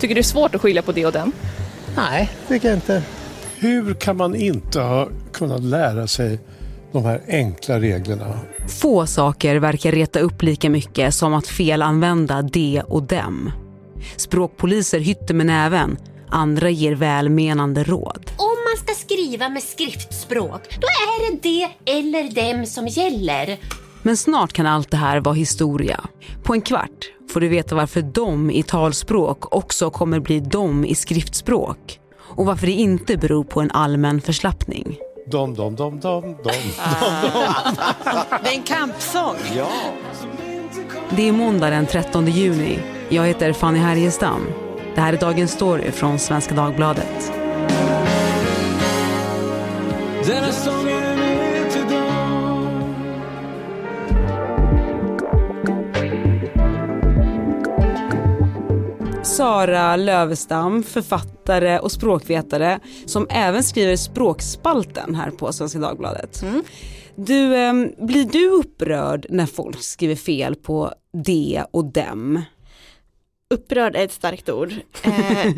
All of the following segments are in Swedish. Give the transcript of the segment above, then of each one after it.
Tycker du det är svårt att skilja på det och den? Nej, tycker jag inte. Hur kan man inte ha kunnat lära sig de här enkla reglerna? Få saker verkar reta upp lika mycket som att felanvända de och dem. Språkpoliser hytter med näven, andra ger välmenande råd. Om man ska skriva med skriftspråk, då är det det eller dem som gäller. Men snart kan allt det här vara historia. På en kvart får du veta varför de i talspråk också kommer bli de i skriftspråk. Och varför det inte beror på en allmän förslappning. Dom, dom, dom, dom, dom. Det är en kampsång. Ja. Det är måndag den 13 juni. Jag heter Fanny Härgestam. Det här är Dagens Story från Svenska Dagbladet. Sara Lövestam, författare och språkvetare som även skriver Språkspalten här på Svenska Dagbladet. Du, eh, blir du upprörd när folk skriver fel på de och dem? Upprörd är ett starkt ord. Eh,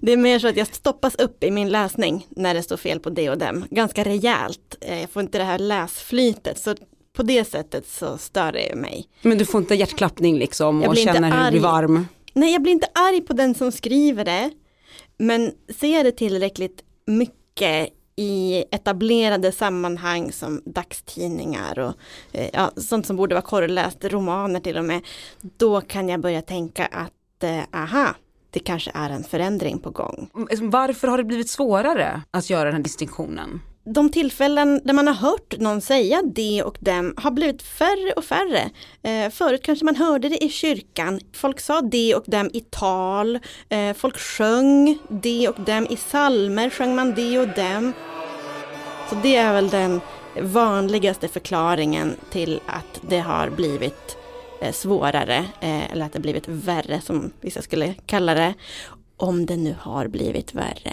det är mer så att jag stoppas upp i min läsning när det står fel på det och dem. Ganska rejält. Eh, jag får inte det här läsflytet. Så på det sättet så stör det mig. Men du får inte hjärtklappning liksom Jag och känner hur du blir varm? Nej, jag blir inte arg på den som skriver det. Men ser det tillräckligt mycket i etablerade sammanhang som dagstidningar och eh, ja, sånt som borde vara korreläst, romaner till och med. Då kan jag börja tänka att eh, aha, det kanske är en förändring på gång. Mm, liksom, varför har det blivit svårare att göra den här distinktionen? De tillfällen där man har hört någon säga det och dem har blivit färre och färre. Eh, förut kanske man hörde det i kyrkan. Folk sa det och dem i tal. Eh, folk sjöng det och dem i salmer sjöng man det och dem. Så det är väl den vanligaste förklaringen till att det har blivit eh, svårare eh, eller att det blivit värre som vissa skulle kalla det. Om det nu har blivit värre.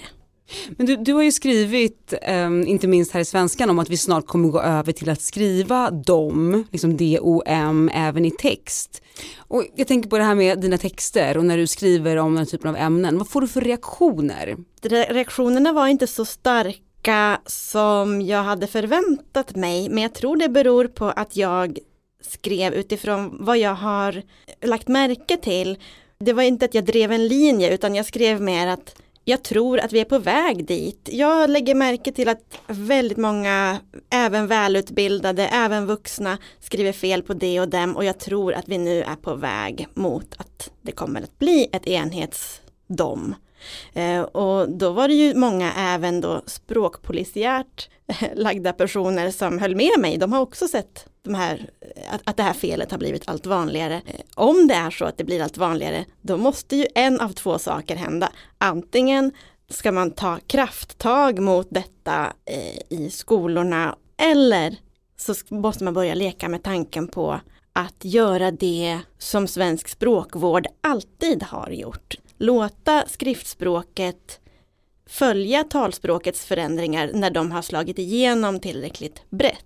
Men du, du har ju skrivit, eh, inte minst här i Svenskan, om att vi snart kommer gå över till att skriva dom, liksom D-O-M, även i text. Och jag tänker på det här med dina texter och när du skriver om den här typen av ämnen, vad får du för reaktioner? Re- reaktionerna var inte så starka som jag hade förväntat mig, men jag tror det beror på att jag skrev utifrån vad jag har lagt märke till. Det var inte att jag drev en linje, utan jag skrev mer att jag tror att vi är på väg dit. Jag lägger märke till att väldigt många, även välutbildade, även vuxna, skriver fel på det och dem och jag tror att vi nu är på väg mot att det kommer att bli ett enhetsdom. Eh, och då var det ju många även då språkpolisiärt eh, lagda personer som höll med mig. De har också sett de här, eh, att, att det här felet har blivit allt vanligare. Eh, Om det är så att det blir allt vanligare, då måste ju en av två saker hända. Antingen ska man ta krafttag mot detta eh, i skolorna eller så måste man börja leka med tanken på att göra det som svensk språkvård alltid har gjort. Låta skriftspråket följa talspråkets förändringar när de har slagit igenom tillräckligt brett.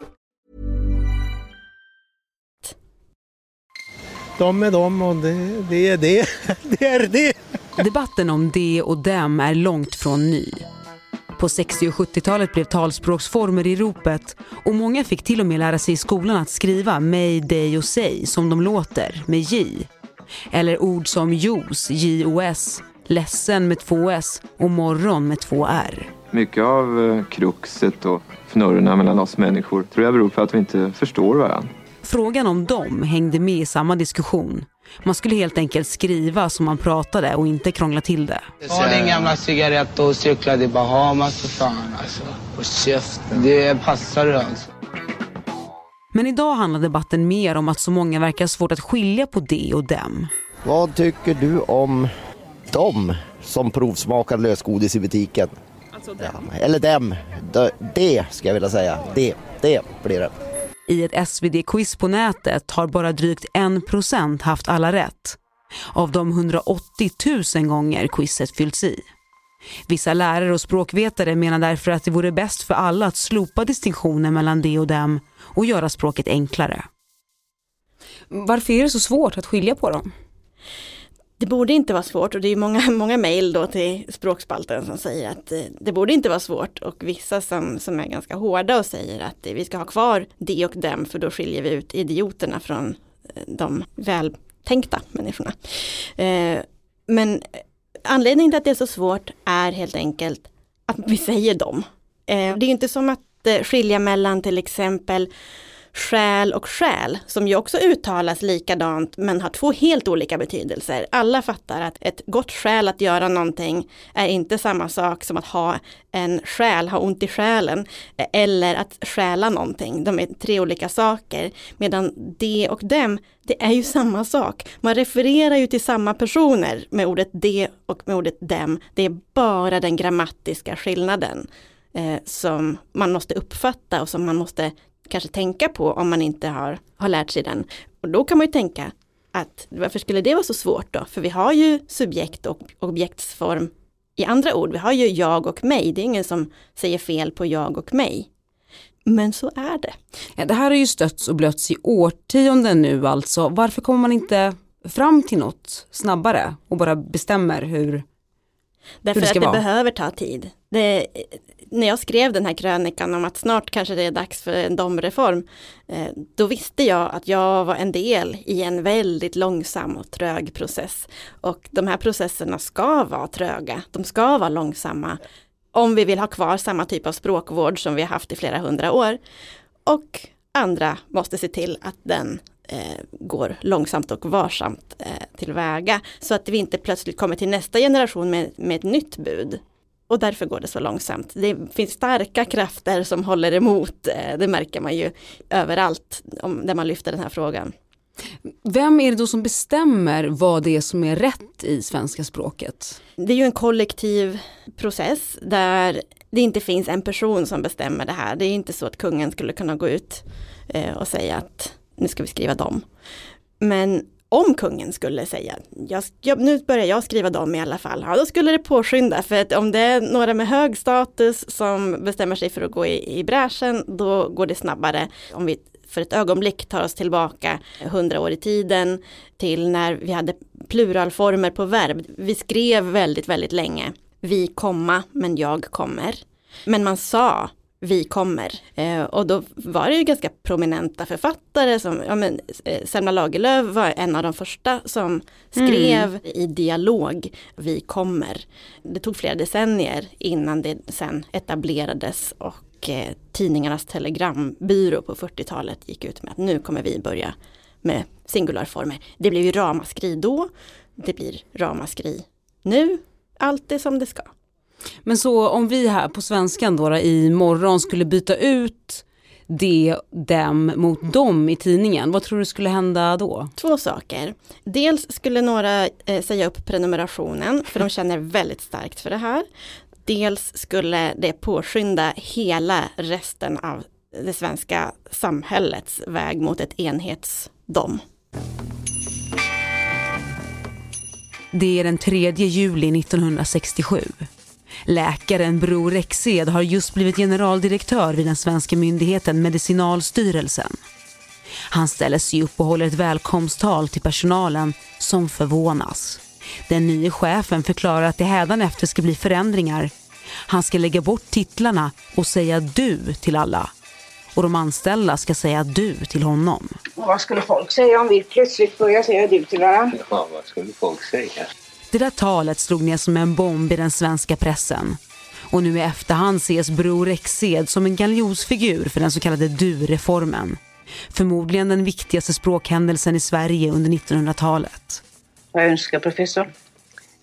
De är de och det, det är det. Det är det. Debatten om de och dem är långt från ny. På 60 och 70-talet blev talspråksformer i ropet och många fick till och med lära sig i skolan att skriva mig, dig och sig som de låter med J. Eller ord som jos, J-O-S, ledsen med två S och morgon med två R. Mycket av eh, kruxet och fnurrorna mellan oss människor tror jag beror på att vi inte förstår varandra. Frågan om dem hängde med i samma diskussion. Man skulle helt enkelt skriva som man pratade och inte krångla till det. Ta din gamla cigarett och cykla till Bahamas för fan alltså. Och käften. Det passar du alltså. Men idag handlar debatten mer om att så många verkar svårt att skilja på det och dem. Vad tycker du om dem som provsmakar lösgodis i butiken? Alltså dem. Eller dem. Det, det ska jag vilja säga. Det, det blir det. I ett SvD-quiz på nätet har bara drygt 1% haft alla rätt. Av de 180 000 gånger quizet fyllts i. Vissa lärare och språkvetare menar därför att det vore bäst för alla att slopa distinktionen mellan det och dem och göra språket enklare. Varför är det så svårt att skilja på dem? Det borde inte vara svårt och det är många, många mejl då till språkspalten som säger att eh, det borde inte vara svårt och vissa som, som är ganska hårda och säger att eh, vi ska ha kvar det och dem för då skiljer vi ut idioterna från eh, de vältänkta människorna. Men anledningen till att det är så svårt är helt enkelt att vi säger dem. Det är inte som att skilja mellan till exempel själ och själ som ju också uttalas likadant men har två helt olika betydelser. Alla fattar att ett gott skäl att göra någonting är inte samma sak som att ha en själ, ha ont i själen eller att stjäla någonting. De är tre olika saker. Medan det och dem, det är ju samma sak. Man refererar ju till samma personer med ordet det och med ordet dem. Det är bara den grammatiska skillnaden eh, som man måste uppfatta och som man måste kanske tänka på om man inte har, har lärt sig den. Och då kan man ju tänka att varför skulle det vara så svårt då? För vi har ju subjekt och objektsform i andra ord. Vi har ju jag och mig. Det är ingen som säger fel på jag och mig. Men så är det. Ja, det här har ju stötts och blötts i årtionden nu alltså. Varför kommer man inte fram till något snabbare och bara bestämmer hur, Därför hur det ska att det vara? behöver ta tid. Det, när jag skrev den här krönikan om att snart kanske det är dags för en domreform, eh, då visste jag att jag var en del i en väldigt långsam och trög process. Och de här processerna ska vara tröga, de ska vara långsamma, om vi vill ha kvar samma typ av språkvård som vi har haft i flera hundra år. Och andra måste se till att den eh, går långsamt och varsamt eh, tillväga. Så att vi inte plötsligt kommer till nästa generation med, med ett nytt bud. Och därför går det så långsamt. Det finns starka krafter som håller emot. Eh, det märker man ju överallt om, där man lyfter den här frågan. Vem är det då som bestämmer vad det är som är rätt i svenska språket? Det är ju en kollektiv process där det inte finns en person som bestämmer det här. Det är inte så att kungen skulle kunna gå ut eh, och säga att nu ska vi skriva dem. Men om kungen skulle säga, jag, jag, nu börjar jag skriva dem i alla fall, ja, då skulle det påskynda. För att om det är några med hög status som bestämmer sig för att gå i, i bräschen, då går det snabbare. Om vi för ett ögonblick tar oss tillbaka hundra år i tiden till när vi hade pluralformer på verb. Vi skrev väldigt, väldigt länge. Vi komma, men jag kommer. Men man sa vi kommer. Eh, och då var det ju ganska prominenta författare som, ja men eh, Selma Lagerlöf var en av de första som skrev Mm. i dialog vi kommer. Det tog flera decennier innan det sen etablerades och eh, tidningarnas telegrambyrå på 40-talet gick ut med att nu kommer vi börja med singularformer. Det blev ju ramaskri då, det blir ramaskri nu, allt är som det ska. Men så om vi här på svenskan då, då i morgon skulle byta ut det, dem mot dem i tidningen, vad tror du skulle hända då? Två saker. Dels skulle några eh, säga upp prenumerationen för de känner väldigt starkt för det här. Dels skulle det påskynda hela resten av det svenska samhällets väg mot ett enhetsdom. Det är den 3 juli 1967. Läkaren Bror Rexed har just blivit generaldirektör vid den svenska myndigheten Medicinalstyrelsen. Han ställer sig upp och håller ett välkomsttal till personalen som förvånas. Den nya chefen förklarar att det hädanefter ska bli förändringar. Han ska lägga bort titlarna och säga du till alla. Och de anställda ska säga du till honom. Och vad skulle folk säga om vi plötsligt börjar säga du till varandra? Ja, vad skulle folk säga? Det där talet slog ner som en bomb i den svenska pressen. Och nu i efterhand ses Bror Rexed som en galjonsfigur för den så kallade du-reformen. Förmodligen den viktigaste språkhändelsen i Sverige under 1900-talet. Vad önskar professor?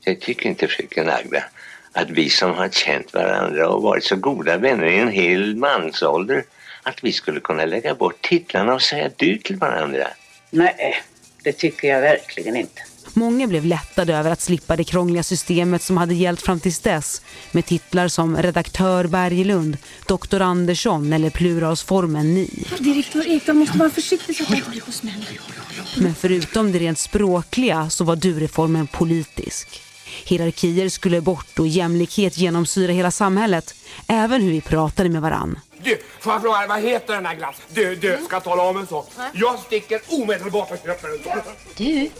Jag tycker inte fröken Agda att vi som har känt varandra och varit så goda vänner i en hel mansålder att vi skulle kunna lägga bort titlarna och säga du till varandra. Nej, det tycker jag verkligen inte. Många blev lättade över att slippa det krångliga systemet som hade gällt fram tills dess med titlar som redaktör Berglund, doktor Andersson eller pluralsformen ni. Direktör Ekdahl måste vara försiktig så att han inte blir hos män. Men förutom det rent språkliga så var du-reformen politisk. Hierarkier skulle bort och jämlikhet genomsyra hela samhället, även hur vi pratade med varann. Du, får jag fråga dig, vad heter den där glassen? Du, du, ska jag tala om en sak. Jag sticker omedelbart och köper en sån. Du,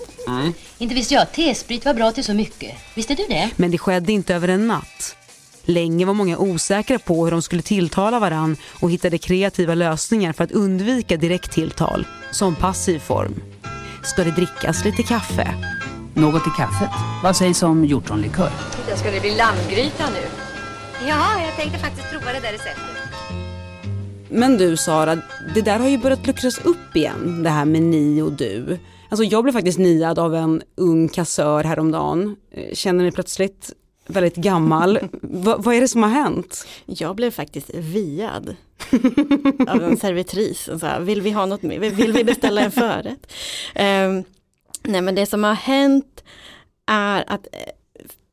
inte visste jag att T-sprit var bra till så mycket. Visste du det? Men det skedde inte över en natt. Länge var många osäkra på hur de skulle tilltala varann och hittade kreativa lösningar för att undvika direkt tilltal, som passiv form. Ska det drickas lite kaffe? Något i kaffet? Vad sägs om hjortronlikör? Titta, ska det bli lammgryta nu? Ja, jag tänkte faktiskt prova det där receptet. Men du Sara, det där har ju börjat luckras upp igen, det här med ni och du. Alltså jag blev faktiskt niad av en ung kassör häromdagen. Eh, Känner mig plötsligt väldigt gammal. Va, vad är det som har hänt? Jag blev faktiskt viad av en servitris. Så här, vill vi ha något mer? Vill vi beställa en förrätt? Ehm, nej men det som har hänt är att eh,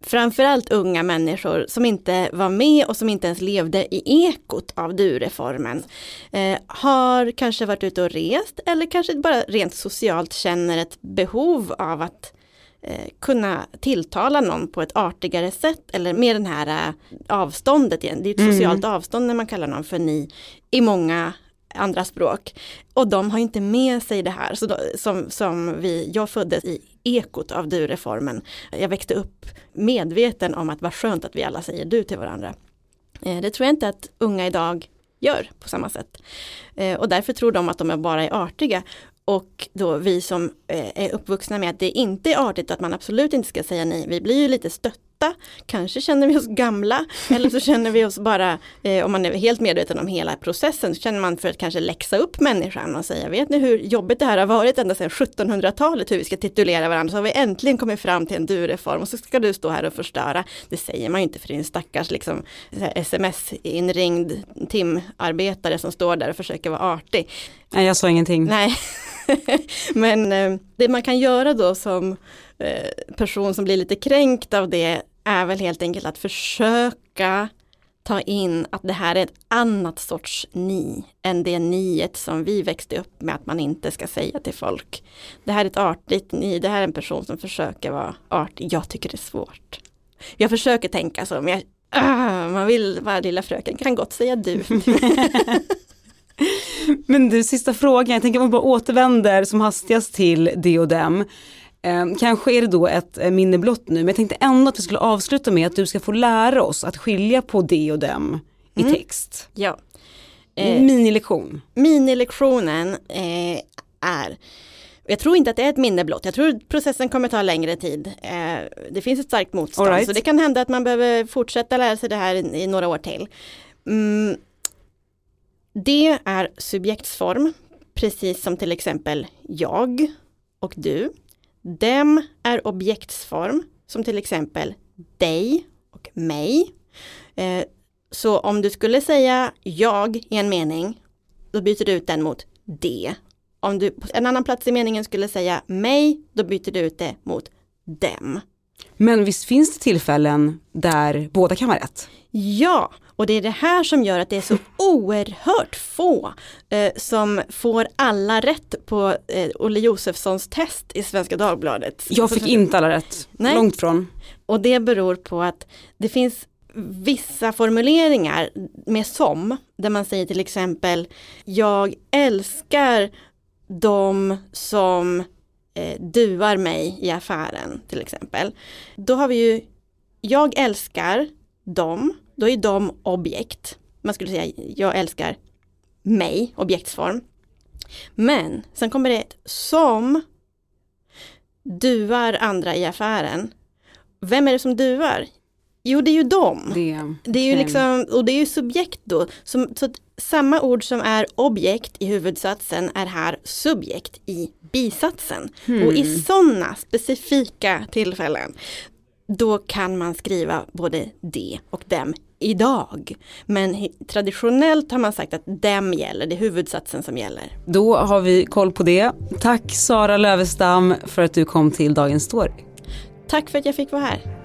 framförallt unga människor som inte var med och som inte ens levde i ekot av du-reformen eh, har kanske varit ute och rest eller kanske bara rent socialt känner ett behov av att eh, kunna tilltala någon på ett artigare sätt eller med den här eh, avståndet igen. Det är ett Mm. socialt avstånd när man kallar någon för ni i många andra språk. Och de har inte med sig det här. Så då, som, som vi, jag föddes i ekot av du-reformen. Jag växte upp medveten om att vad skönt att vi alla säger du till varandra. Eh, det tror jag inte att unga idag gör på samma sätt. Eh, och därför tror de att de bara är artiga. Och då vi som eh, är uppvuxna med att det inte är artigt att man absolut inte ska säga nej, vi blir ju lite stötta. Kanske känner vi oss gamla eller så känner vi oss bara, eh, om man är helt medveten om hela processen, så känner man för att kanske läxa upp människan och säga, vet ni hur jobbigt det här har varit ända sedan 1700-talet, hur vi ska titulera varandra, så har vi äntligen kommit fram till en du-reform och så ska du stå här och förstöra. Det säger man ju inte för din stackars liksom, sms-inringd timarbetare som står där och försöker vara artig. Nej, jag sa ingenting. Nej, men eh, det man kan göra då som Eh, person som blir lite kränkt av det är väl helt enkelt att försöka ta in att det här är ett annat sorts ni än det niet som vi växte upp med att man inte ska säga till folk. Det här är ett artigt ni, det här är en person som försöker vara artig. Jag tycker det är svårt. Jag försöker tänka så, men jag, uh, man vill vara lilla fröken, kan gott säga du. Men du, sista frågan, jag tänker att man bara återvänder som hastigast till det och dem. Eh, kanske är det då ett eh, minne blott nu, men jag tänkte ändå att vi skulle avsluta med att du ska få lära oss att skilja på det och dem i Mm. text. Ja. Minilektion. Minilektionen eh, är jag tror inte att det är ett minne blott. Jag tror processen kommer ta längre tid. Eh, det finns ett starkt motstånd. Right. Så det kan hända att man behöver fortsätta lära sig det här i, i några år till. Mm, det är subjektsform, precis som till exempel jag och du. Dem är objektsform, som till exempel dig och mig. Eh, så om du skulle säga jag i en mening, då byter du ut den mot det. Om du på en annan plats i meningen skulle säga mig, då byter du ut det mot dem. Men visst finns det tillfällen där båda kan vara rätt? Ja, och det är det här som gör att det är så oerhört få eh, som får alla rätt på eh, Olle Josefssons test i Svenska Dagbladet. Jag fick inte alla rätt, Nej. långt från. Och det beror på att det finns vissa formuleringar med som, där man säger till exempel jag älskar de som eh, duar mig i affären till exempel. Då har vi ju jag älskar dem, då är de objekt. Man skulle säga jag älskar mig, objektsform. Men sen kommer det ett som duar andra i affären. Vem är det som duar? Jo, det är ju dem. Det, Det är ju liksom, och det är ju subjekt då. Som, så samma ord som är objekt i huvudsatsen är här subjekt i bisatsen. Hmm. Och i sådana specifika tillfällen, då kan man skriva både de och dem idag. Men traditionellt har man sagt att dem gäller, det är huvudsatsen som gäller. Då har vi koll på det. Tack Sara Lövestam för att du kom till Dagens Story. Tack för att jag fick vara här.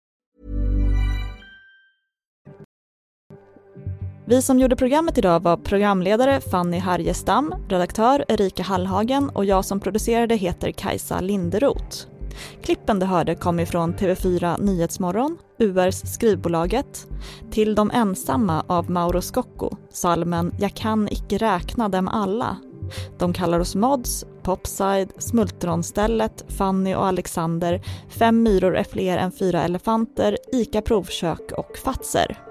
Vi som gjorde programmet idag var programledare Fanny Harjestam, redaktör Erika Hallhagen och jag som producerade heter Kajsa Linderoth. Klippen du hörde kom ifrån TV4 Nyhetsmorgon, URs Skrivbolaget, Till de ensamma av Mauro Scocco, salmen Jag kan icke räkna dem alla. De kallar oss Mods, Popside, Smultronstället, Fanny och Alexander, Fem myror är fler än fyra elefanter, ICA Provkök och Fatser.